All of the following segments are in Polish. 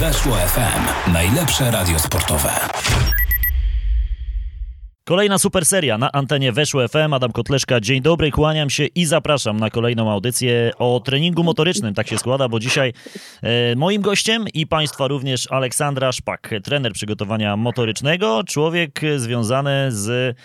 Weszło FM. Najlepsze radio sportowe. Kolejna super seria na antenie Weszło FM. Adam Kotleszka, dzień dobry, kłaniam się i zapraszam na kolejną audycję o treningu motorycznym. Tak się składa, bo dzisiaj e, moim gościem i Państwa również Aleksandra Szpak, trener przygotowania motorycznego, człowiek związany z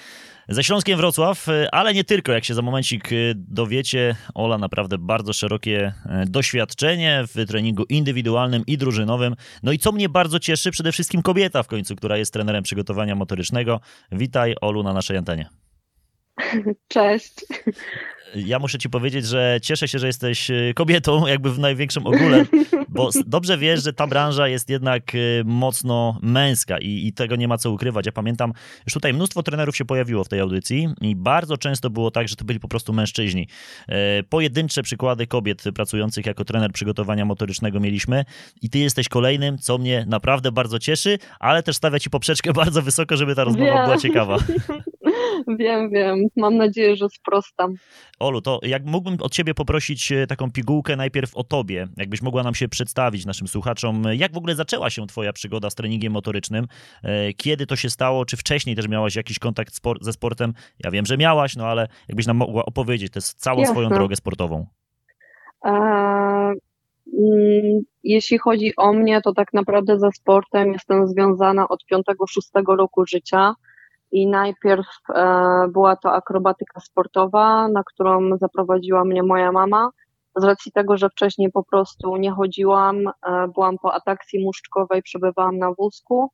ze Śląskiem Wrocław, e, ale nie tylko, jak się za momencik e, dowiecie, Ola naprawdę bardzo szerokie e, doświadczenie w treningu indywidualnym i drużynowym. No i co mnie bardzo cieszy, przede wszystkim kobieta w końcu, która jest trenerem przygotowania motorycznego. Witaj Olu na naszej antenie. Cześć. Ja muszę ci powiedzieć, że cieszę się, że jesteś kobietą, jakby w największym ogóle, bo dobrze wiesz, że ta branża jest jednak y, mocno męska i, i, tego nie ma co ukrywać. Ja pamiętam, już tutaj mnóstwo trenerów się pojawiło w tej audycji i bardzo często było tak, że to byli po prostu mężczyźni. E, pojedyncze przykłady kobiet pracujących jako trener przygotowania motorycznego mieliśmy i ty jesteś kolejnym, co mnie naprawdę bardzo cieszy, ale też stawia ci poprzeczkę bardzo wysoko, żeby ta rozmowa yeah. była ciekawa. Wiem, wiem. Mam nadzieję, że sprostam. Olu, to jak mógłbym od ciebie poprosić e, taką pigułkę najpierw o tobie, jakbyś mogła nam się przedstawić naszym słuchaczom, jak w ogóle zaczęła się twoja przygoda z treningiem motorycznym, e, kiedy to się stało, czy wcześniej też miałaś jakiś kontakt ze sportem? Ja wiem, że miałaś, no ale jakbyś nam mogła opowiedzieć tę całą Jasne. swoją drogę sportową. E, mm, jeśli chodzi o mnie, to tak naprawdę ze sportem jestem związana od 5-6 roku życia. I najpierw e, była to akrobatyka sportowa, na którą zaprowadziła mnie moja mama. Z racji tego, że wcześniej po prostu nie chodziłam, e, byłam po atakcji muszczkowej, przebywałam na wózku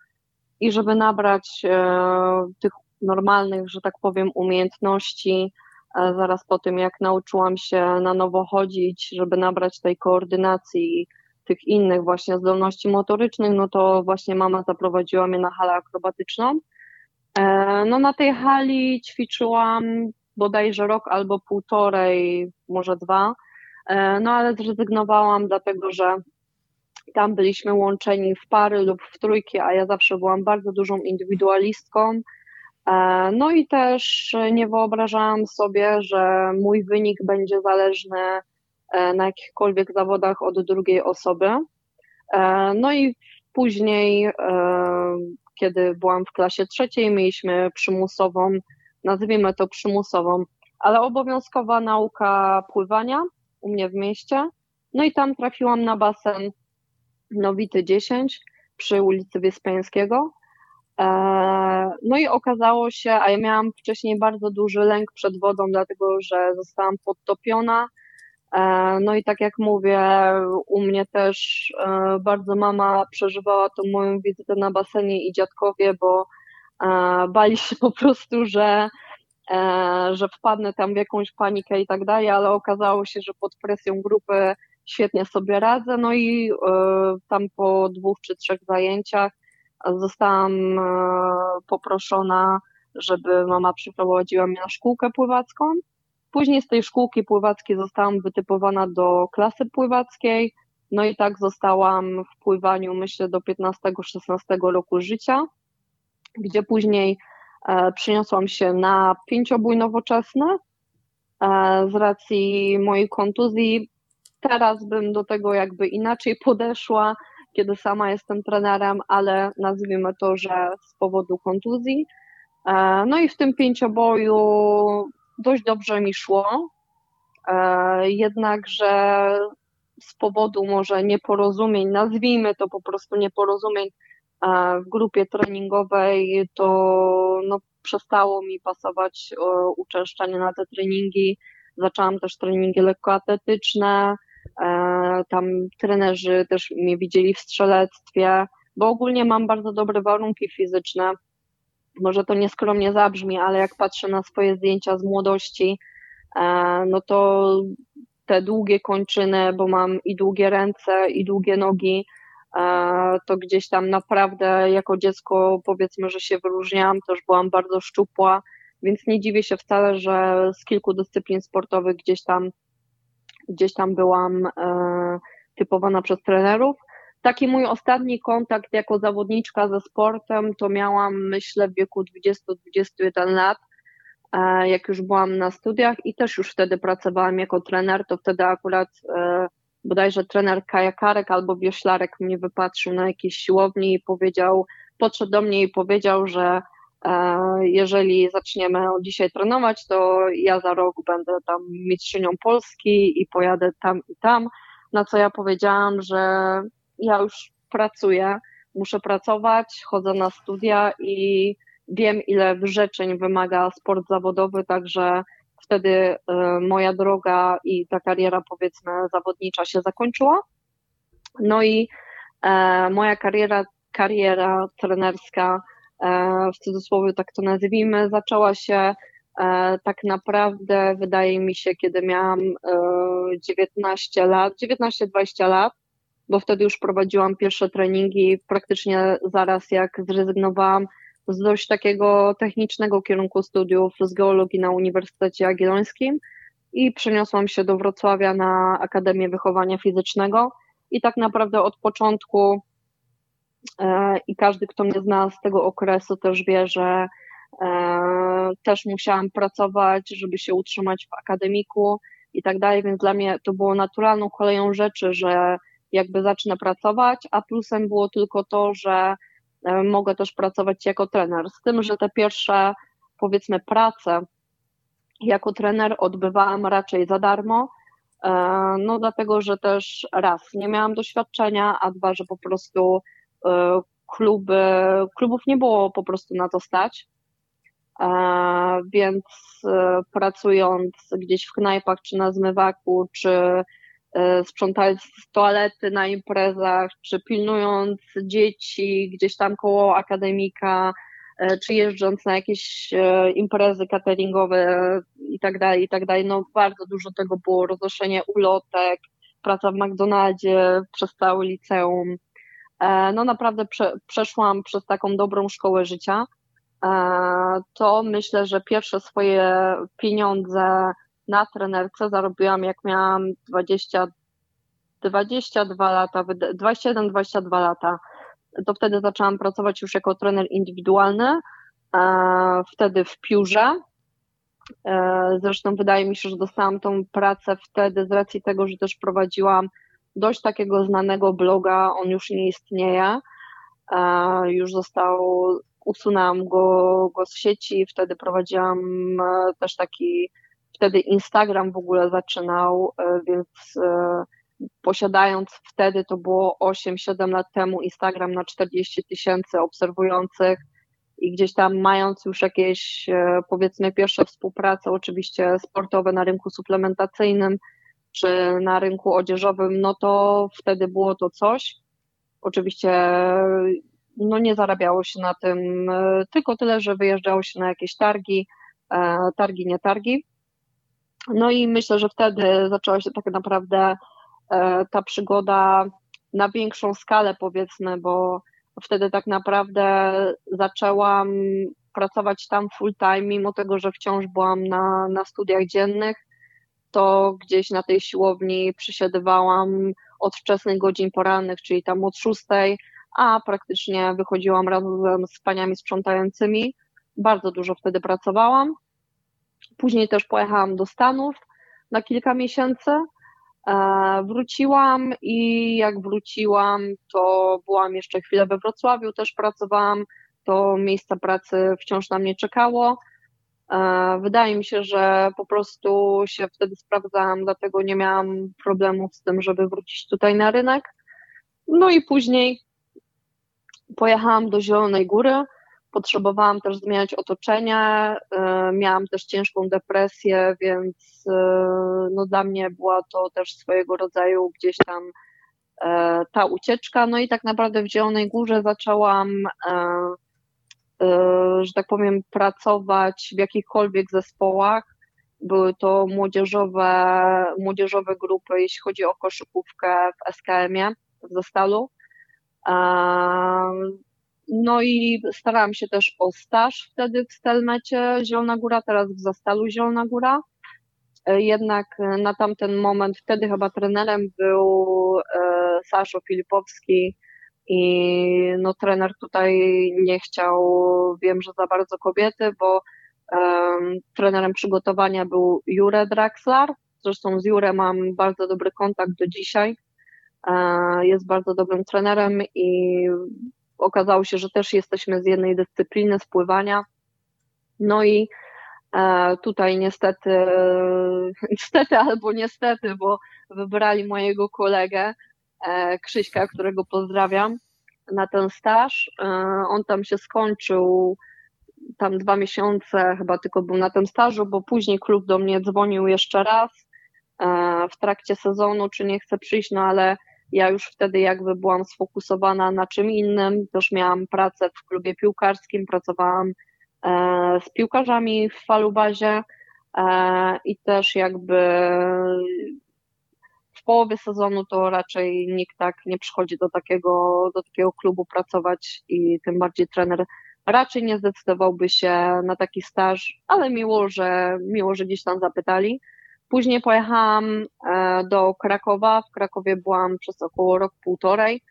i żeby nabrać e, tych normalnych, że tak powiem, umiejętności, zaraz po tym jak nauczyłam się na nowo chodzić, żeby nabrać tej koordynacji tych innych właśnie zdolności motorycznych, no to właśnie mama zaprowadziła mnie na halę akrobatyczną no na tej hali ćwiczyłam bodajże rok albo półtorej, może dwa, e, no ale zrezygnowałam dlatego, że tam byliśmy łączeni w pary lub w trójki, a ja zawsze byłam bardzo dużą indywidualistką. E, no i też nie wyobrażałam sobie, że mój wynik będzie zależny na jakichkolwiek zawodach od drugiej osoby. No i później kiedy byłam w klasie trzeciej, mieliśmy przymusową, nazwijmy to przymusową, ale obowiązkowa nauka pływania u mnie w mieście. No i tam trafiłam na basen Nowity 10 przy ulicy Wyspiańskiego. E, no i okazało się, a ja miałam wcześniej bardzo duży lęk przed wodą, dlatego że zostałam podtopiona no i tak jak mówię, u mnie też e, bardzo mama przeżywała tą moją wizytę na basenie i dziadkowie, bo e, bali się po prostu, że, że wpadnę tam w jakąś panikę i tak dalej, ale okazało się, że pod presją grupy świetnie sobie radzę. No i tam po dwóch czy trzech zajęciach zostałam poproszona, żeby mama przyprowadziła mnie na szkółkę pływacką. Później z tej szkółki pływackiej zostałam wytypowana do klasy pływackiej, no i tak zostałam w pływaniu, myślę, do 15-16 roku życia, gdzie później e, przyniosłam się na pięciobój nowoczesny. E, z racji mojej kontuzji, teraz bym do tego jakby inaczej podeszła, kiedy sama jestem trenerem, ale nazwijmy to, że z powodu kontuzji. E, no i w tym pięcioboju dość dobrze mi szło, e, jednakże z powodu może nieporozumień, nazwijmy to po prostu nieporozumień e, w grupie treningowej, to no, przestało mi pasować e, uczęszczanie na te treningi. Zaczęłam też treningi lekkoatletyczne, tam trenerzy też mnie widzieli w strzelectwie, bo ogólnie mam bardzo dobre warunki fizyczne może to nieskromnie zabrzmi, ale jak patrzę na swoje zdjęcia z młodości, e, no to te długie kończyny, bo mam i długie ręce, i długie nogi, e, to gdzieś tam naprawdę jako dziecko powiedzmy, że się wyróżniałam, też byłam bardzo szczupła, więc nie dziwię się wcale, że z kilku dyscyplin sportowych gdzieś tam, gdzieś tam byłam e, typowana przez trenerów. Taki mój ostatni kontakt jako zawodniczka ze sportem to miałam, myślę, w wieku 20-21 lat, e, jak już byłam na studiach i też już wtedy pracowałam jako trener, to wtedy akurat e, bodajże trener kajakarek albo wioślarek mnie wypatrzył na jakiejś siłowni i powiedział, podszedł do mnie i powiedział, że e, jeżeli zaczniemy dzisiaj trenować, to ja za rok będę tam mistrzynią Polski i pojadę tam i tam. Na co ja powiedziałam, że ja już pracuję, muszę pracować, chodzę na studia i wiem, ile wyrzeczeń wymaga sport zawodowy, także wtedy e, moja droga i ta kariera, powiedzmy, zawodnicza się zakończyła. No i e, moja kariera, kariera trenerska, e, w cudzysłowie tak to nazwijmy, zaczęła się tak naprawdę, wydaje mi się, kiedy miałam 19 lat, 19-20 lat, bo wtedy już prowadziłam pierwsze treningi praktycznie zaraz jak zrezygnowałam z dość takiego technicznego kierunku studiów z geologii na Uniwersytecie Jagiellońskim i przeniosłam się do Wrocławia na Akademię Wychowania Fizycznego. I tak naprawdę od początku e, i każdy, kto mnie zna z tego okresu też wie, że e, też musiałam pracować, żeby się utrzymać w akademiku i tak dalej, więc dla mnie to było naturalną koleją rzeczy, że jakby zacznę pracować, a plusem było tylko to, że e, mogę też pracować jako trener. Z tym, że te pierwsze, powiedzmy, prace jako trener odbywałam raczej za darmo, e, no dlatego, że też raz, nie miałam doświadczenia, a dwa, że po prostu e, kluby, klubów nie było po prostu na to stać, więc pracując gdzieś w knajpach, czy na zmywaku, czy sprzątając toalety na imprezach, czy pilnując dzieci gdzieś tam koło akademika, e, czy jeżdżąc na jakieś e, imprezy cateringowe i tak dalej, i tak dalej. No bardzo dużo tego było, roznoszenie ulotek, praca w McDonaldzie przez całe liceum. No naprawdę prze, przeszłam przez taką dobrą szkołę życia. To myślę, że pierwsze swoje pieniądze na trenerce zarobiłam jak miałam 20, 22 lata, 21-22 lata. To wtedy zaczęłam pracować już jako trener indywidualny, e, wtedy w piórze. E, zresztą wydaje mi się, że dostałam tą pracę wtedy z racji tego, że też prowadziłam dość takiego znanego bloga, on już nie istnieje, e, już został, usunęłam go, go z sieci, wtedy prowadziłam też taki wtedy Instagram w ogóle zaczynał, e, więc e, posiadając wtedy, to było 8-7 lat temu, Instagram na 40 tysięcy obserwujących i gdzieś tam mając już jakieś e, powiedzmy pierwsze współprace, oczywiście sportowe na rynku suplementacyjnym czy na rynku odzieżowym, no to wtedy było to coś. Oczywiście no nie zarabiało się na tym, tylko tyle, że wyjeżdżało się na jakieś targi, targi, nie targi. No i myślę, że wtedy zaczęła się tak naprawdę e, ta przygoda na większą skalę, powiedzmy, bo wtedy tak naprawdę zaczęłam pracować tam full time, mimo tego, że wciąż byłam na, na studiach dziennych, to gdzieś na tej siłowni przysiadywałam od wczesnych godzin porannych, czyli tam od szóstej, a praktycznie wychodziłam razem z paniami sprzątającymi. Bardzo dużo wtedy pracowałam. Później też pojechałam do Stanów na kilka miesięcy. E, wróciłam i jak wróciłam, to byłam jeszcze chwilę we Wrocławiu, też pracowałam. To miejsce pracy wciąż na mnie czekało. E, wydaje mi się, że po prostu się wtedy sprawdzałam, dlatego nie miałam problemów z tym, żeby wrócić tutaj na rynek. No i później pojechałam do Zielonej Góry potrzebowałam też zmieniać otoczenie, e, miałam też ciężką depresję, więc e, no dla mnie była to też swojego rodzaju gdzieś tam e, ta ucieczka. No i tak naprawdę w Zielonej Górze zaczęłam, że tak powiem, pracować w jakichkolwiek zespołach. Były to młodzieżowe, młodzieżowe grupy, jeśli chodzi o koszykówkę w SKM-ie, w Zastalu. No i starałam się też o staż wtedy w Stelmecie Zielona Góra, teraz w Zastalu Zielona Góra. E, jednak na tamten moment, wtedy chyba trenerem był e, Saszo Filipowski i no trener tutaj nie chciał, wiem, że za bardzo kobiety, bo trenerem przygotowania był Jure Draxlar. Zresztą z Jure mam bardzo dobry kontakt do dzisiaj jest bardzo dobrym trenerem i okazało się, że też jesteśmy z jednej dyscypliny spływania. No i tutaj niestety, niestety albo niestety, bo wybrali mojego kolegę Krzyśka, którego pozdrawiam na ten staż. On tam się skończył tam dwa miesiące chyba tylko był na tym stażu, bo później klub do mnie dzwonił jeszcze raz e, w trakcie sezonu, czy nie chce przyjść, no ale ja już wtedy jakby byłam sfokusowana na czym innym, też miałam pracę w klubie piłkarskim, pracowałam e, z piłkarzami w falubazie e, i też jakby w połowie sezonu to raczej nikt tak nie przychodzi do takiego, do takiego klubu pracować i tym bardziej trener raczej nie zdecydowałby się na taki staż, ale miło, że, miło, że gdzieś tam zapytali. Później pojechałam e, do Krakowa. W Krakowie byłam przez około rok, półtorej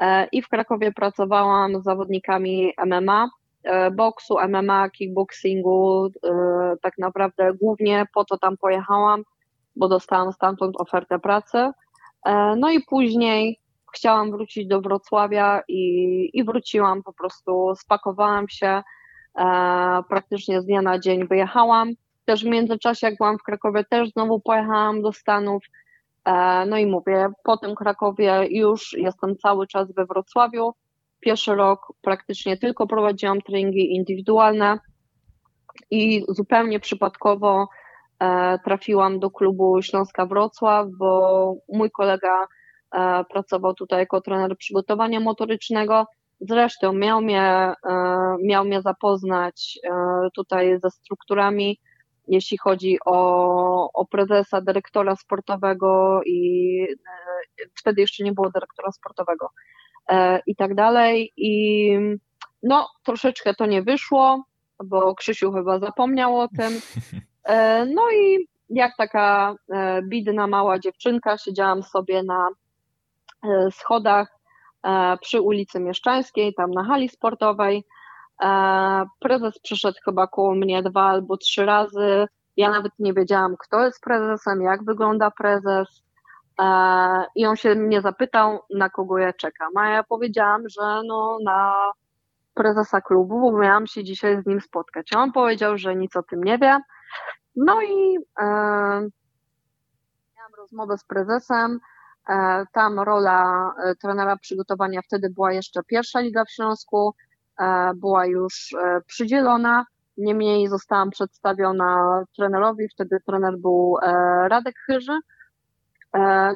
e, i w Krakowie pracowałam z zawodnikami MMA, e, boksu, MMA, kickboxingu. Tak naprawdę głównie po to tam pojechałam, bo dostałam stamtąd ofertę pracy. No i później chciałam wrócić do Wrocławia i, i wróciłam po prostu, spakowałam się, praktycznie z dnia na dzień wyjechałam. Też w międzyczasie, jak byłam w Krakowie, też znowu pojechałam do Stanów. E, no i mówię, po tym Krakowie już jestem cały czas we Wrocławiu. Pierwszy rok praktycznie tylko prowadziłam treningi indywidualne i zupełnie przypadkowo e, trafiłam do klubu Śląska Wrocław, bo mój kolega E, pracował tutaj jako trener przygotowania motorycznego. Zresztą miał mnie, miał mnie zapoznać tutaj ze strukturami, jeśli chodzi o, o prezesa, dyrektora sportowego i wtedy jeszcze nie było dyrektora sportowego i tak dalej. I no, troszeczkę to nie wyszło, bo Krzysiu chyba zapomniał o tym. No i jak taka bidna mała dziewczynka siedziałam sobie na E, schodach e, przy ulicy Mieszczańskiej, tam na hali sportowej. E, prezes przyszedł chyba koło mnie dwa albo trzy razy. Ja nawet nie wiedziałam, kto jest prezesem, jak wygląda prezes. I on się mnie zapytał, na kogo ja czekam. A ja powiedziałam, że no na prezesa klubu, bo miałam się dzisiaj z nim spotkać. A on powiedział, że nic o tym nie wie. No i e, miałam rozmowę z prezesem. E, tam rola e, trenera przygotowania wtedy była jeszcze pierwsza liga w Śląsku, e, była już przydzielona. Niemniej zostałam przedstawiona trenerowi, wtedy trener był Radek Chyży.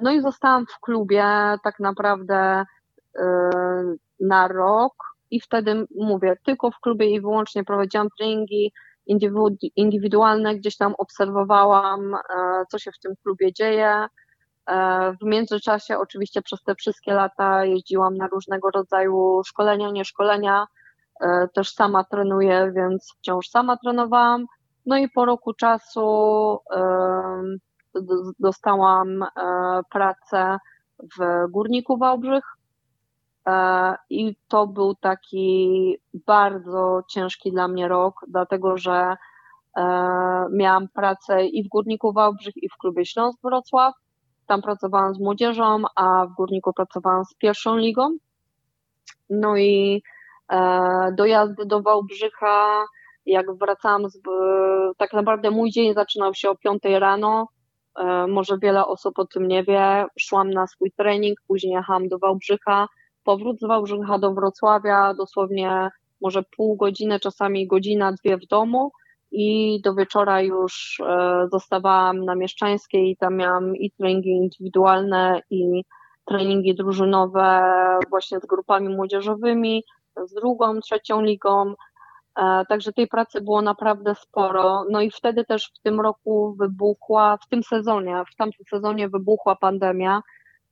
No i zostałam w klubie tak naprawdę na rok i wtedy mówię, tylko w klubie i wyłącznie prowadziłam treningi indywidualne, gdzieś tam obserwowałam, co się w tym klubie dzieje, E, w międzyczasie oczywiście przez te wszystkie lata jeździłam na różnego rodzaju szkolenia, nie szkolenia. E, też sama trenuję, więc wciąż sama trenowałam. No i po roku czasu dostałam e, pracę w Górniku Wałbrzych i to był taki bardzo ciężki dla mnie rok, dlatego że miałam pracę i w Górniku Wałbrzych i w klubie Śląsk Wrocław tam pracowałam z młodzieżą, a w Górniku pracowałam z pierwszą ligą. No i e, dojazdy do Wałbrzycha, jak wracałam, z, tak naprawdę mój dzień zaczynał się o 5 rano. E, może wiele osób o tym nie wie. Szłam na swój trening, później jechałam do Wałbrzycha. Powrót z Wałbrzycha do Wrocławia, dosłownie może pół godziny, czasami godzina, dwie w domu i do wieczora już e, zostawałam na Mieszczańskiej tam miałam i treningi indywidualne i treningi drużynowe właśnie z grupami młodzieżowymi, z drugą, trzecią ligą. E, także tej pracy było naprawdę sporo. No i wtedy też w tym roku wybuchła, w tym sezonie, w tamtym sezonie wybuchła pandemia,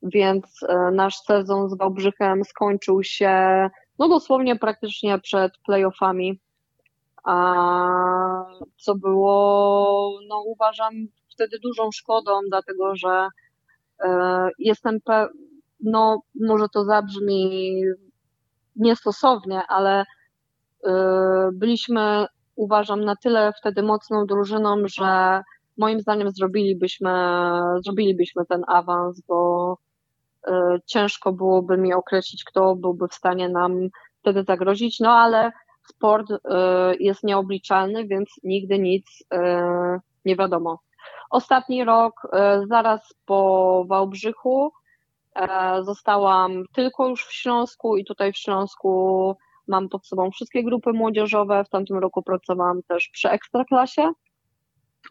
więc e, nasz sezon z Wałbrzychem skończył się no dosłownie praktycznie przed playoffami a co było, no uważam, wtedy dużą szkodą, dlatego że e, jestem, pe- no może to zabrzmi niestosownie, ale e, byliśmy, uważam, na tyle wtedy mocną drużyną, że moim zdaniem zrobilibyśmy, zrobilibyśmy ten awans, bo ciężko byłoby mi określić, kto byłby w stanie nam wtedy zagrozić, no ale sport jest nieobliczalny, więc nigdy nic nie wiadomo. Ostatni rok, zaraz po Wałbrzychu, zostałam tylko już w Śląsku i tutaj w Śląsku mam pod sobą wszystkie grupy młodzieżowe. W tamtym roku pracowałam też przy Ekstraklasie.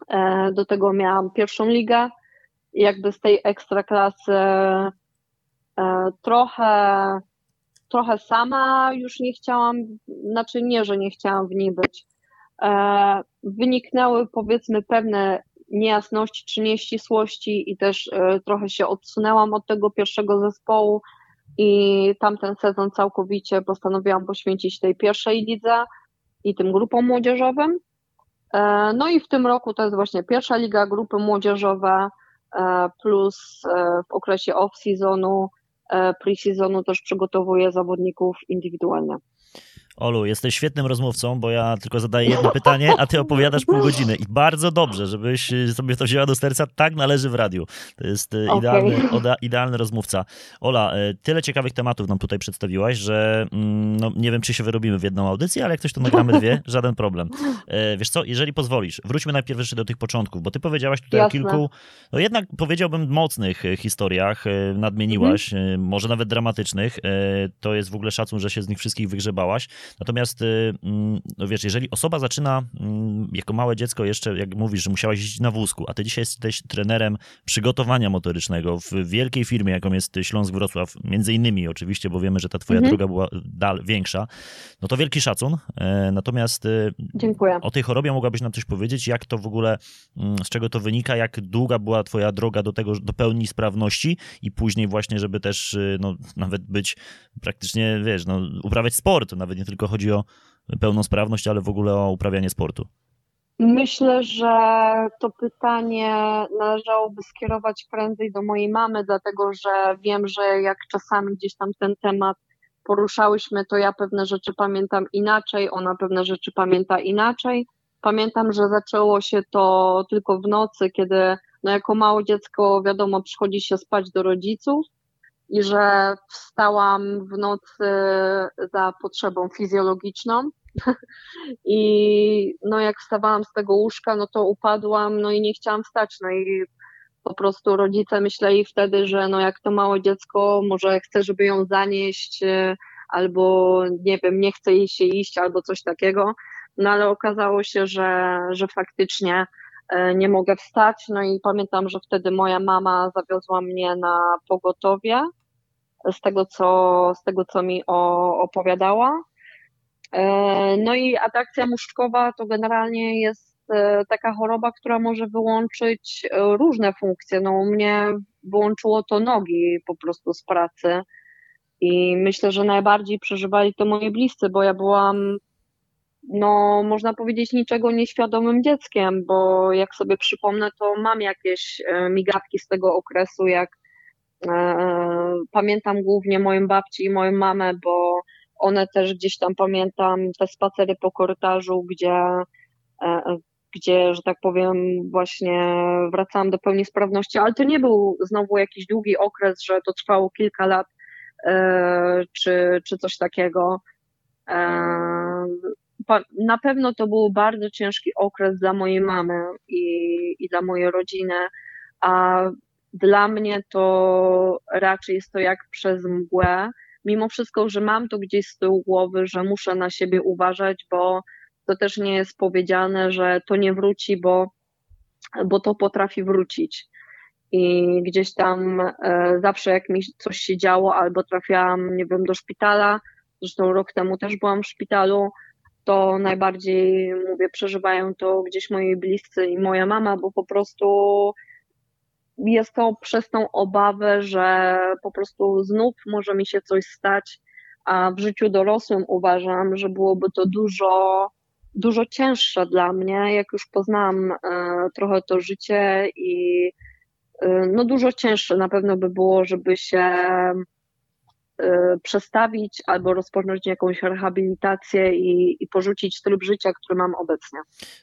E, do tego miałam pierwszą ligę. I jakby z tej Ekstraklasy e, trochę, trochę sama już nie chciałam, znaczy nie, że nie chciałam w niej być. E, wyniknęły powiedzmy pewne niejasności czy nieścisłości i też trochę się odsunęłam od tego pierwszego zespołu i tamten sezon całkowicie postanowiłam poświęcić tej pierwszej lidze i tym grupom młodzieżowym. E, no i w tym roku to jest właśnie pierwsza liga, grupy młodzieżowe, e, plus e, w okresie off-seasonu, pre-seasonu też przygotowuję zawodników indywidualnie. Olu, jesteś świetnym rozmówcą, bo ja tylko zadaję jedno pytanie, a ty opowiadasz pół godziny. I bardzo dobrze, żebyś sobie to wzięła do serca. Tak należy w radiu. To jest e, okay. idealny, oda, idealny rozmówca. Ola, e, tyle ciekawych tematów nam tutaj przedstawiłaś, że mm, no, nie wiem, czy się wyrobimy w jedną audycję, ale jak ktoś to nagramy dwie, żaden problem. Wiesz co, jeżeli pozwolisz, wróćmy najpierw jeszcze do tych początków, bo ty powiedziałaś tutaj Jasne. o kilku, no jednak powiedziałbym mocnych historiach, nadmieniłaś, mhm. może nawet dramatycznych. To jest w ogóle szacun, że się z nich wszystkich wygrzebałaś. Natomiast, y, mm, no wiesz, jeżeli osoba zaczyna mm, jako małe dziecko jeszcze, jak mówisz, że musiałaś jeździć na wózku, a ty dzisiaj jesteś trenerem przygotowania motorycznego w wielkiej firmie, jaką jest Śląsk Wrocław, między innymi oczywiście, bo wiemy, że ta twoja mhm. droga była dal większa, no to wielki szacun. E, natomiast y, Dziękuję. o tej chorobie mogłabyś nam coś powiedzieć, jak to w ogóle, mm, z czego to wynika, jak długa była twoja droga do tego, do pełni sprawności i później właśnie, żeby też y, no, nawet być praktycznie, wiesz, no, uprawiać sport, nawet nie tylko tylko chodzi o pełnosprawność, ale w ogóle o uprawianie sportu? Myślę, że to pytanie należałoby skierować prędzej do mojej mamy, dlatego że wiem, że jak czasami gdzieś tam ten temat poruszałyśmy, to ja pewne rzeczy pamiętam inaczej, ona pewne rzeczy pamięta inaczej. Pamiętam, że zaczęło się to tylko w nocy, kiedy no jako małe dziecko, wiadomo, przychodzi się spać do rodziców i że wstałam w nocy za potrzebą fizjologiczną. I no jak wstawałam z tego łóżka, no to upadłam, no i nie chciałam wstać. No i po prostu rodzice myśleli wtedy, że no jak to małe dziecko, może chce, żeby ją zanieść, albo nie wiem, nie chce jej się iść, albo coś takiego. No ale okazało się, że, że faktycznie E, nie mogę wstać. No i pamiętam, że wtedy moja mama zawiozła mnie na pogotowie z tego, co, z tego, co mi opowiadała. E, no i atrakcja muszczkowa to generalnie jest e, taka choroba, która może wyłączyć różne funkcje. No u mnie wyłączyło to nogi po prostu z pracy. I myślę, że najbardziej przeżywali to moi bliscy, bo ja byłam no, można powiedzieć, niczego nieświadomym dzieckiem, bo jak sobie przypomnę, to mam jakieś e, migawki z tego okresu, jak e, pamiętam głównie moją babci i moją mamę, bo one też gdzieś tam pamiętam te spacery po korytarzu, gdzie, e, gdzie, że tak powiem, właśnie wracałam do pełni sprawności, ale to nie był znowu jakiś długi okres, że to trwało kilka lat czy, czy coś takiego. Na pewno to był bardzo ciężki okres dla mojej mamy i, i dla mojej rodziny, a dla mnie to raczej jest to jak przez mgłę. Mimo wszystko, że mam to gdzieś z tyłu głowy, że muszę na siebie uważać, bo to też nie jest powiedziane, że to nie wróci, bo, bo to potrafi wrócić. I gdzieś tam e, zawsze jak mi coś się działo, albo trafiałam, nie wiem, do szpitala, zresztą rok temu też byłam w szpitalu, to najbardziej, mówię, przeżywają to gdzieś moi bliscy i moja mama, bo po prostu jest to przez tą obawę, że po prostu znów może mi się coś stać, a w życiu dorosłym uważam, że byłoby to dużo, dużo cięższe dla mnie, jak już poznałam e, trochę to życie i e, no dużo cięższe na pewno by było, żeby się przestawić albo rozpocząć jakąś rehabilitację i, i porzucić tryb życia, który mam obecnie.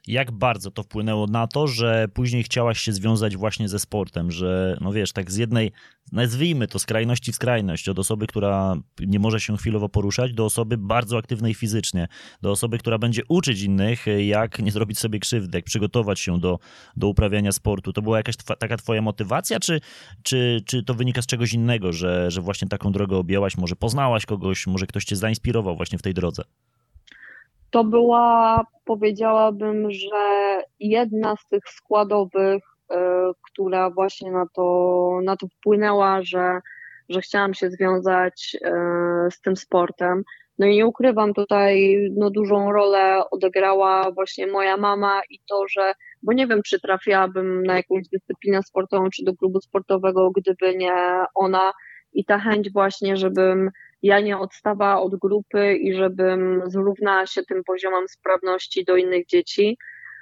Jak bardzo to wpłynęło na to, że później chciałaś się związać właśnie ze sportem, że no wiesz, tak z jednej, nazwijmy to skrajności w skrajność, od osoby, która nie może się chwilowo poruszać, do osoby bardzo aktywnej fizycznie, do osoby, która będzie uczyć innych, jak nie zrobić sobie krzywdy, jak przygotować się do, do uprawiania sportu. To była jakaś twa, taka twoja motywacja, czy, czy, czy to wynika z czegoś innego, że, że właśnie taką drogę może poznałaś kogoś, może ktoś cię zainspirował właśnie w tej drodze? To była, powiedziałabym, że jedna z tych składowych, y, która właśnie na to, na to wpłynęła, że, że chciałam się związać y, z tym sportem. No i nie ukrywam tutaj, no dużą rolę odegrała właśnie moja mama i to, że, bo nie wiem, czy trafiłabym na jakąś dyscyplinę sportową, czy do klubu sportowego, gdyby nie ona i ta chęć właśnie, żebym ja nie odstawała od grupy i żebym zrównała się tym poziomem sprawności do innych dzieci.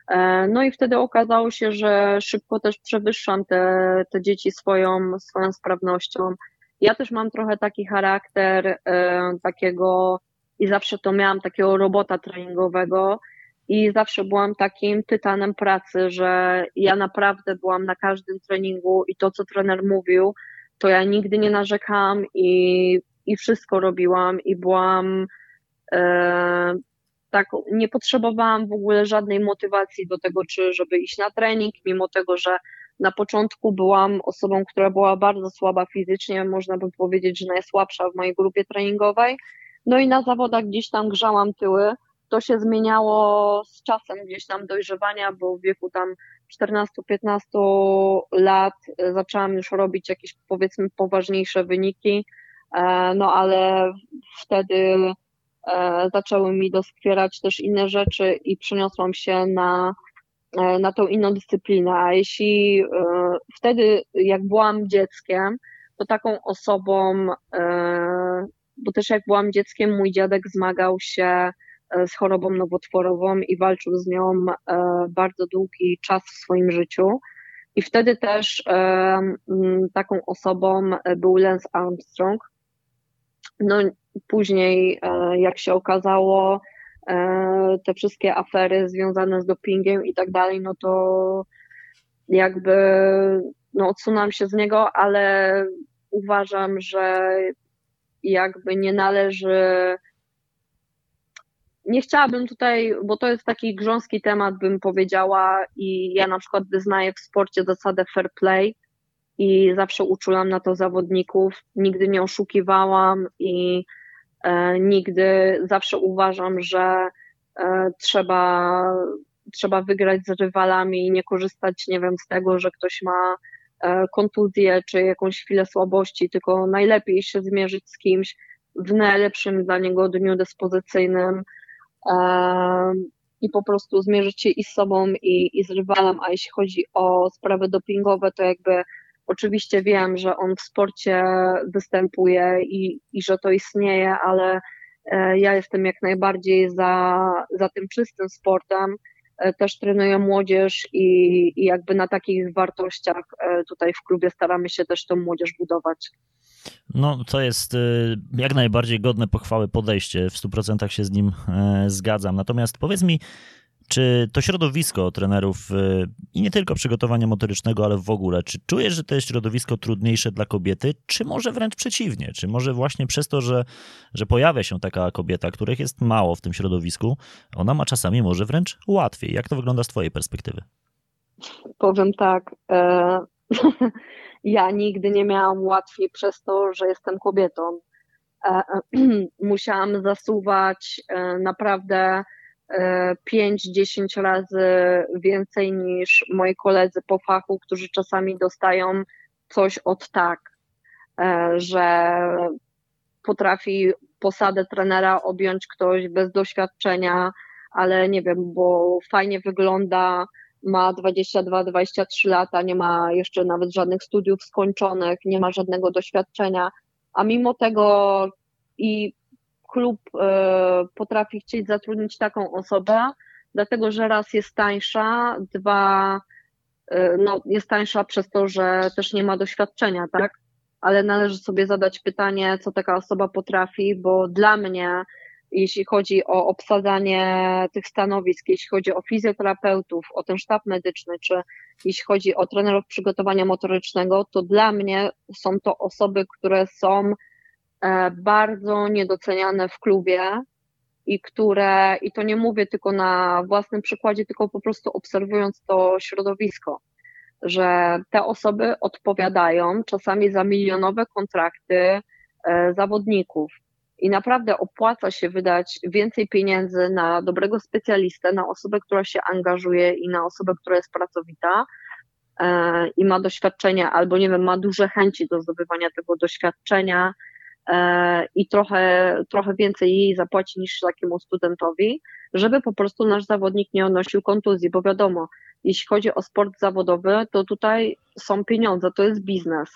E, no i wtedy okazało się, że szybko też przewyższam te, te dzieci swoją, swoją sprawnością. Ja też mam trochę taki charakter e, takiego i zawsze to miałam takiego robota treningowego i zawsze byłam takim tytanem pracy, że ja naprawdę byłam na każdym treningu i to, co trener mówił, to ja nigdy nie narzekałam i, i wszystko robiłam i byłam e, tak, nie potrzebowałam w ogóle żadnej motywacji do tego, czy żeby iść na trening, mimo tego, że na początku byłam osobą, która była bardzo słaba fizycznie, można by powiedzieć, że najsłabsza w mojej grupie treningowej. No i na zawodach gdzieś tam grzałam tyły. To się zmieniało z czasem gdzieś tam dojrzewania, bo w wieku tam 14-15 lat e, zaczęłam już robić jakieś powiedzmy poważniejsze wyniki, e, no ale wtedy e, zaczęły mi doskwierać też inne rzeczy i przeniosłam się na, na tą inną dyscyplinę. A jeśli wtedy, jak byłam dzieckiem, to taką osobą, bo też jak byłam dzieckiem, mój dziadek zmagał się z chorobą nowotworową i walczył z nią e, bardzo długi czas w swoim życiu. I wtedy też e, taką osobą był Lance Armstrong. No, później, jak się okazało, te wszystkie afery związane z dopingiem i tak dalej, no to jakby no, odsunąłem się z niego, ale uważam, że jakby nie należy nie chciałabym tutaj, bo to jest taki grząski temat, bym powiedziała, i ja na przykład wyznaję w sporcie zasadę fair play i zawsze uczulam na to zawodników. Nigdy nie oszukiwałam i e, nigdy zawsze uważam, że e, trzeba, trzeba wygrać z rywalami i nie korzystać, nie wiem, z tego, że ktoś ma e, kontuzję czy jakąś chwilę słabości, tylko najlepiej się zmierzyć z kimś w najlepszym dla niego dniu dyspozycyjnym i po prostu zmierzyć się i z sobą, i, i z rywalem, a jeśli chodzi o sprawy dopingowe, to jakby oczywiście wiem, że on w sporcie występuje i, i że to istnieje, ale e, ja jestem jak najbardziej za, za tym czystym sportem. E, też trenuję młodzież i, i jakby na takich wartościach e, tutaj w klubie staramy się też tą młodzież budować. No, to jest y, jak najbardziej godne pochwały podejście. W 100% się z nim e, zgadzam. Natomiast powiedz mi, czy to środowisko trenerów y, i nie tylko przygotowania motorycznego, ale w ogóle, czy czujesz, że to jest środowisko trudniejsze dla kobiety, czy może wręcz przeciwnie? Czy może właśnie przez to, że, że pojawia się taka kobieta, których jest mało w tym środowisku, ona ma czasami może wręcz łatwiej? Jak to wygląda z Twojej perspektywy? Powiem tak. E ja nigdy nie miałam łatwiej przez to, że jestem kobietą. E, musiałam zasuwać e, naprawdę 5-10 e, razy więcej niż moi koledzy po fachu, którzy czasami dostają coś od tak, że potrafi posadę trenera objąć ktoś bez doświadczenia, ale nie wiem, bo fajnie wygląda, ma 22-23 lata, nie ma jeszcze nawet żadnych studiów skończonych, nie ma żadnego doświadczenia, a mimo tego i klub e, potrafi chcieć zatrudnić taką osobę, dlatego że raz jest tańsza, dwa e, no, jest tańsza przez to, że też nie ma doświadczenia, tak? ale należy sobie zadać pytanie, co taka osoba potrafi, bo dla mnie, jeśli chodzi o obsadzanie tych stanowisk, jeśli chodzi o fizjoterapeutów, o ten sztab medyczny, czy jeśli chodzi o trenerów przygotowania motorycznego, to dla mnie są to osoby, które są e, bardzo niedoceniane w klubie i które, i to nie mówię tylko na własnym przykładzie, tylko po prostu obserwując to środowisko że te osoby odpowiadają czasami za milionowe kontrakty e, zawodników. I naprawdę opłaca się wydać więcej pieniędzy na dobrego specjalistę, na osobę, która się angażuje i na osobę, która jest pracowita e, i ma doświadczenie, albo nie wiem, ma duże chęci do zdobywania tego doświadczenia e, i trochę, trochę więcej jej zapłaci niż takiemu studentowi, żeby po prostu nasz zawodnik nie odnosił kontuzji, bo wiadomo, jeśli chodzi o sport zawodowy, to tutaj są pieniądze, to jest biznes.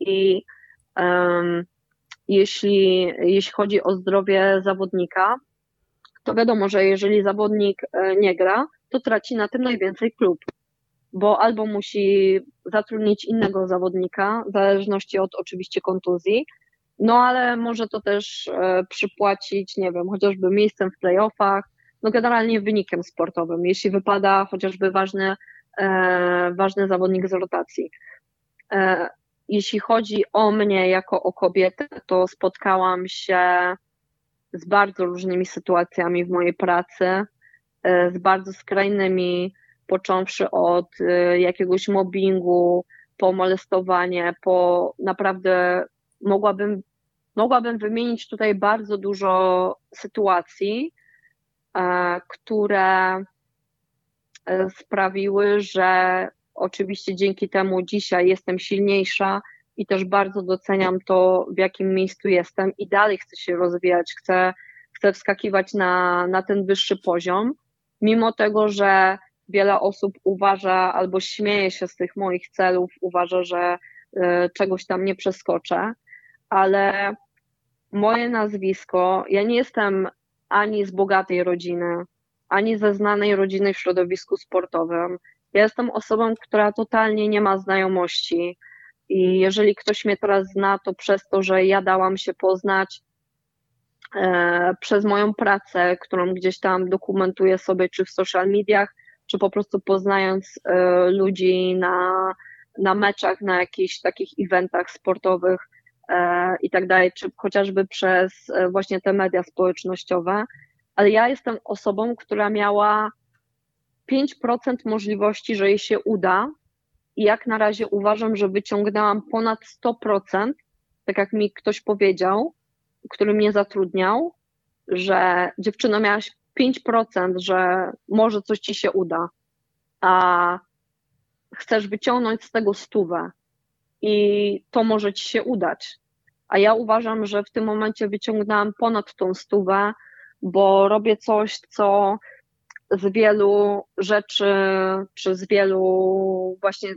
I um, jeśli, jeśli chodzi o zdrowie zawodnika, to wiadomo, że jeżeli zawodnik e, nie gra, to traci na tym najwięcej klub, bo albo musi zatrudnić innego zawodnika, w zależności od oczywiście kontuzji, no ale może to też e, przypłacić, nie wiem, chociażby miejscem w playoffach, no generalnie wynikiem sportowym, jeśli wypada chociażby ważny, e, ważny zawodnik z rotacji. Jeśli chodzi o mnie jako o kobietę, to spotkałam się z bardzo różnymi sytuacjami w mojej pracy, e, z bardzo skrajnymi, począwszy od e, jakiegoś mobbingu, po molestowanie, po naprawdę mogłabym, mogłabym wymienić tutaj bardzo dużo sytuacji, E, które sprawiły, że oczywiście dzięki temu dzisiaj jestem silniejsza i też bardzo doceniam to, w jakim miejscu jestem i dalej chcę się rozwijać, chcę, chcę wskakiwać na, na ten wyższy poziom, mimo tego, że wiele osób uważa albo śmieje się z tych moich celów, uważa, że y, czegoś tam nie przeskoczę, ale moje nazwisko, ja nie jestem ani z bogatej rodziny, ani ze znanej rodziny w środowisku sportowym. Ja jestem osobą, która totalnie nie ma znajomości. I jeżeli ktoś mnie teraz zna, to przez to, że ja dałam się poznać e, przez moją pracę, którą gdzieś tam dokumentuję sobie, czy w social mediach, czy po prostu poznając e, ludzi na, na meczach, na jakichś takich eventach sportowych, E, i tak dalej, czy chociażby przez e, właśnie te media społecznościowe, ale ja jestem osobą, która miała 5% możliwości, że jej się uda. I jak na razie uważam, że wyciągnęłam ponad 100%, tak jak mi ktoś powiedział, który mnie zatrudniał, że dziewczyno miałaś 5%, że może coś ci się uda, a chcesz wyciągnąć z tego stówę. I to może ci się udać. A ja uważam, że w tym momencie wyciągnęłam ponad tą stówę, bo robię coś, co z wielu rzeczy, czy z wielu właśnie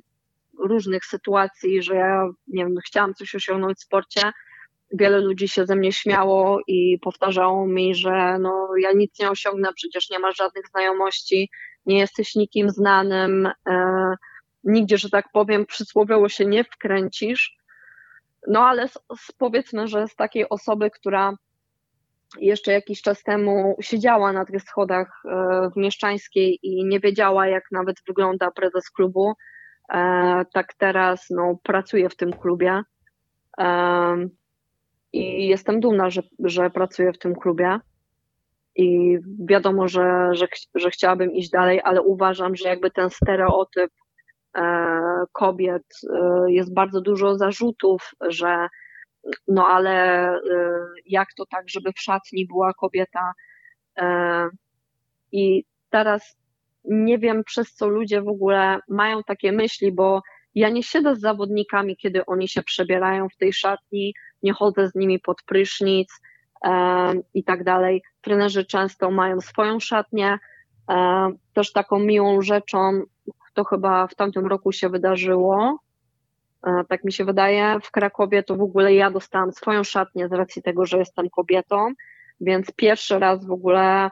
różnych sytuacji, że ja nie wiem, chciałam coś osiągnąć w sporcie. Wiele ludzi się ze mnie śmiało i powtarzało mi, że no, ja nic nie osiągnę, przecież nie masz żadnych znajomości, nie jesteś nikim znanym, e, nigdzie, że tak powiem, przysłowiowo się nie wkręcisz. No ale z, z, powiedzmy, że z takiej osoby, która jeszcze jakiś czas temu siedziała na tych schodach e, w Mieszczańskiej i nie wiedziała, jak nawet wygląda prezes klubu, e, tak teraz no, pracuję w tym klubie. E, I jestem dumna, że, że pracuję w tym klubie. I wiadomo, że, że, że chciałabym iść dalej, ale uważam, że jakby ten stereotyp kobiet. Jest bardzo dużo zarzutów, że no ale e, jak to tak, żeby w szatni była kobieta. I teraz nie wiem, przez co ludzie w ogóle mają takie myśli, bo ja nie siedzę z zawodnikami, kiedy oni się przebierają w tej szatni, nie chodzę z nimi pod prysznic i tak dalej. Trenerzy często mają swoją szatnię. Też taką miłą rzeczą to chyba w tamtym roku się wydarzyło. E, tak mi się wydaje. W Krakowie to w ogóle ja dostałam swoją szatnię z racji tego, że jestem kobietą, więc pierwszy raz w ogóle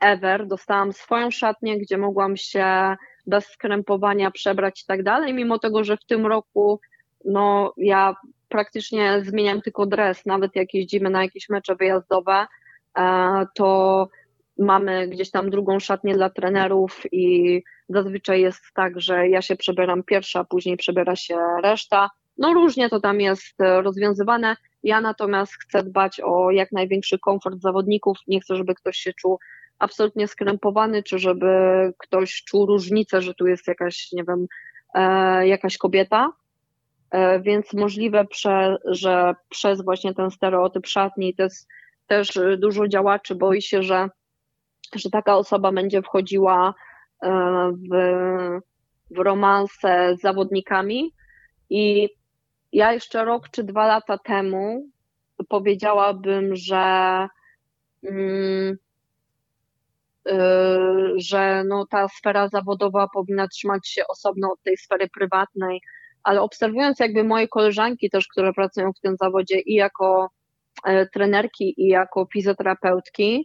ever dostałam swoją szatnię, gdzie mogłam się bez skrępowania przebrać i tak dalej, mimo tego, że w tym roku no ja praktycznie zmieniam tylko dres, nawet jak jeździmy na jakieś mecze wyjazdowe, e, to mamy gdzieś tam drugą szatnię dla trenerów i zazwyczaj jest tak, że ja się przebieram pierwsza, później przebiera się reszta. No różnie to tam jest e, rozwiązywane. Ja natomiast chcę dbać o jak największy komfort zawodników. Nie chcę, żeby ktoś się czuł absolutnie skrępowany, czy żeby ktoś czuł różnicę, że tu jest jakaś, nie wiem, e, jakaś kobieta. E, więc możliwe, prze, że przez właśnie ten stereotyp szatni to jest też dużo działaczy boi się, że, że taka osoba będzie wchodziła e, w, w romanse z zawodnikami. I ja jeszcze rok czy dwa lata temu powiedziałabym, że mm, Y, że no, ta sfera zawodowa powinna trzymać się osobno od tej sfery prywatnej, ale obserwując jakby moje koleżanki też, które pracują w tym zawodzie i jako e, trenerki i jako fizjoterapeutki, e,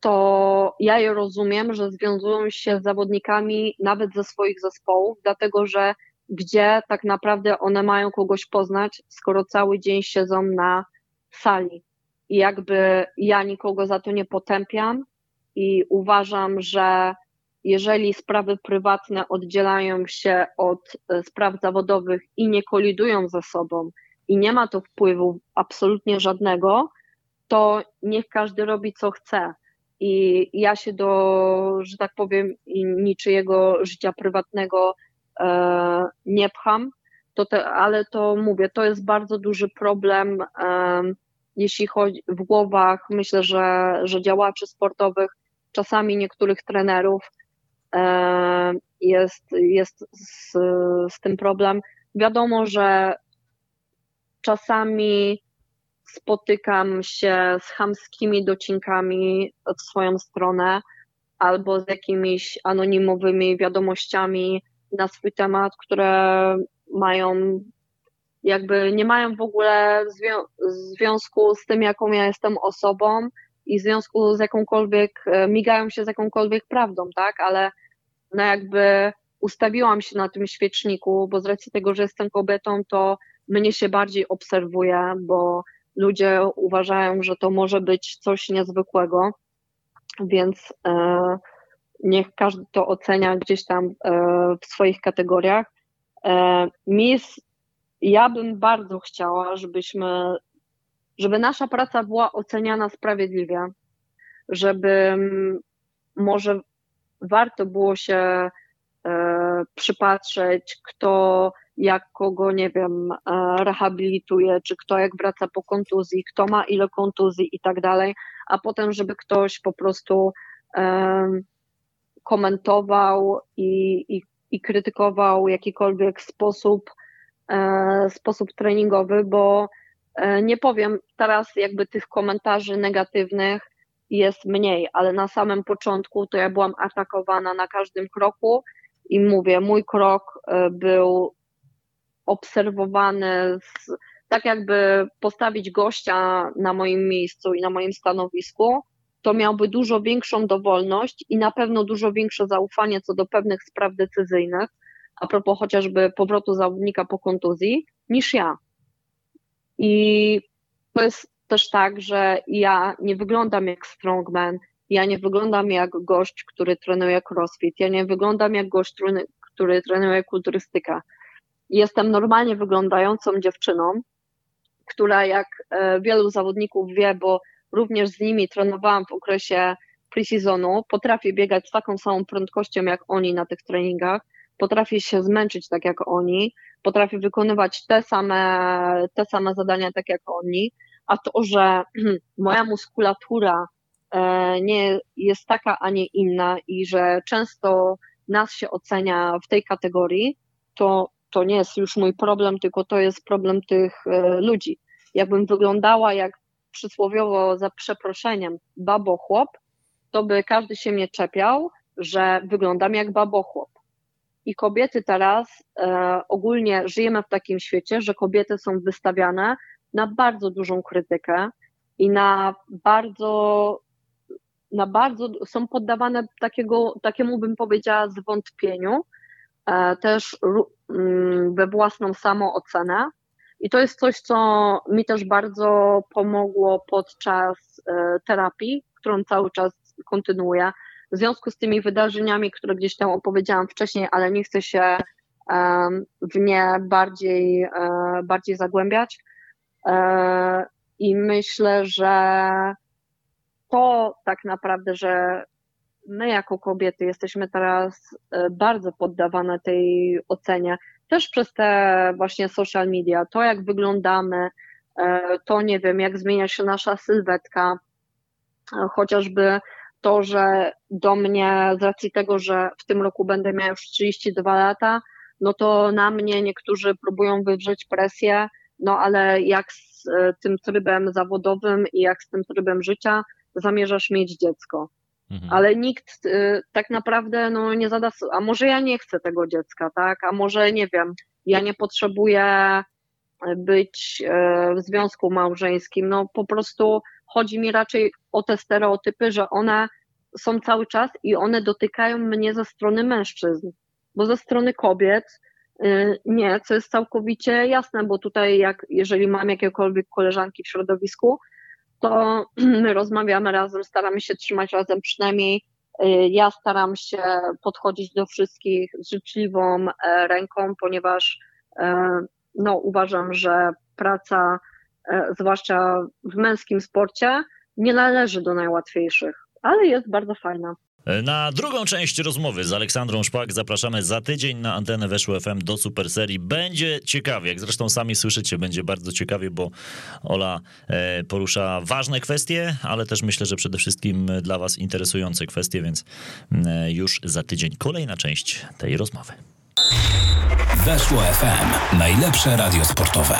to ja je rozumiem, że związują się z zawodnikami nawet ze swoich zespołów, dlatego że gdzie tak naprawdę one mają kogoś poznać, skoro cały dzień siedzą na sali. I jakby ja nikogo za to nie potępiam, i uważam, że jeżeli sprawy prywatne oddzielają się od e, spraw zawodowych i nie kolidują ze sobą i nie ma to wpływu absolutnie żadnego, to niech każdy robi co chce. I ja się do, że tak powiem, niczyjego życia prywatnego e, nie pcham, to te, ale to mówię, to jest bardzo duży problem, e, jeśli chodzi w głowach, myślę, że, że działaczy sportowych, czasami niektórych trenerów e, jest, jest z, z tym problem. Wiadomo, że czasami spotykam się z chamskimi docinkami w swoją stronę albo z jakimiś anonimowymi wiadomościami na swój temat, które mają jakby nie mają w ogóle związku z tym, jaką ja jestem osobą i w związku z jakąkolwiek, e, migają się z jakąkolwiek prawdą, tak, ale no jakby ustawiłam się na tym świeczniku, bo z racji tego, że jestem kobietą, to mnie się bardziej obserwuje, bo ludzie uważają, że to może być coś niezwykłego, więc e, niech każdy to ocenia gdzieś tam e, w swoich kategoriach. E, mi ja bym bardzo chciała, żebyśmy żeby nasza praca była oceniana sprawiedliwie, żeby może warto było się przypatrzeć, kto jak kogo, nie wiem, e, rehabilituje, czy kto jak wraca po kontuzji, kto ma ile kontuzji i tak dalej, a potem, żeby ktoś po prostu e, komentował i, i, i krytykował jakikolwiek sposób, sposób treningowy, bo E, nie powiem, teraz jakby tych komentarzy negatywnych jest mniej, ale na samym początku to ja byłam atakowana na każdym kroku i mówię, mój krok e, był obserwowany, z, tak jakby postawić gościa na moim miejscu i na moim stanowisku, to miałby dużo większą dowolność i na pewno dużo większe zaufanie co do pewnych spraw decyzyjnych, a propos chociażby powrotu zawodnika po kontuzji, niż ja. I to jest też tak, że ja nie wyglądam jak strongman, ja nie wyglądam jak gość, który trenuje crossfit, ja nie wyglądam jak gość, który trenuje kulturystykę. Jestem normalnie wyglądającą dziewczyną, która jak e, wielu zawodników wie, bo również z nimi trenowałam w okresie pre-seasonu, potrafię biegać z taką samą prędkością jak oni na tych treningach, potrafię się zmęczyć tak jak oni, potrafię wykonywać te same, te same zadania tak jak oni, a to, że moja muskulatura e, nie jest taka, a nie inna i że często nas się ocenia w tej kategorii, to, to nie jest już mój problem, tylko to jest problem tych e, ludzi. Jakbym wyglądała jak przysłowiowo za przeproszeniem babochłop, to by każdy się mnie czepiał, że wyglądam jak babochłop. I kobiety teraz e, ogólnie żyjemy w takim świecie, że kobiety są wystawiane na bardzo dużą krytykę i na bardzo, na bardzo są poddawane takiego, takiemu bym powiedziała zwątpieniu, też mm, we własną samoocenę I to jest coś, co mi też bardzo pomogło podczas terapii, którą cały czas kontynuuję. W związku z tymi wydarzeniami, które gdzieś tam opowiedziałam wcześniej, ale nie chcę się w nie bardziej, bardziej zagłębiać. I myślę, że to tak naprawdę, że my jako kobiety jesteśmy teraz e, bardzo poddawane tej ocenie, też przez te właśnie social media, to jak wyglądamy, e, to nie wiem, jak zmienia się nasza sylwetka, e, chociażby to, że do mnie z racji tego, że w tym roku będę miała już 32 lata, no to na mnie niektórzy próbują wywrzeć presję, no ale jak z tym trybem zawodowym i jak z tym trybem życia zamierzasz mieć dziecko? Mhm. Ale nikt y, tak naprawdę no, nie zada, a może ja nie chcę tego dziecka, tak? A może nie wiem, ja nie potrzebuję być y, w związku małżeńskim. No po prostu chodzi mi raczej o te stereotypy, że one są cały czas i one dotykają mnie ze strony mężczyzn, bo ze strony kobiet y, nie, co jest całkowicie jasne, bo tutaj jak, jeżeli mam jakiekolwiek koleżanki w środowisku, to my rozmawiamy razem, staramy się trzymać razem przynajmniej. Y, ja staram się podchodzić do wszystkich z życzliwą e, ręką, ponieważ e, no, uważam, że praca, e, zwłaszcza w męskim sporcie, nie należy do najłatwiejszych, ale jest bardzo fajna. Na drugą część rozmowy z Aleksandrą Szpak zapraszamy za tydzień na antenę Weszło FM do Super Serii. Będzie ciekawie, jak zresztą sami słyszycie, będzie bardzo ciekawie, bo Ola e, porusza ważne kwestie, ale też myślę, że przede wszystkim dla was interesujące kwestie, więc e, już za tydzień kolejna część tej rozmowy. Weszło FM. Najlepsze radio sportowe.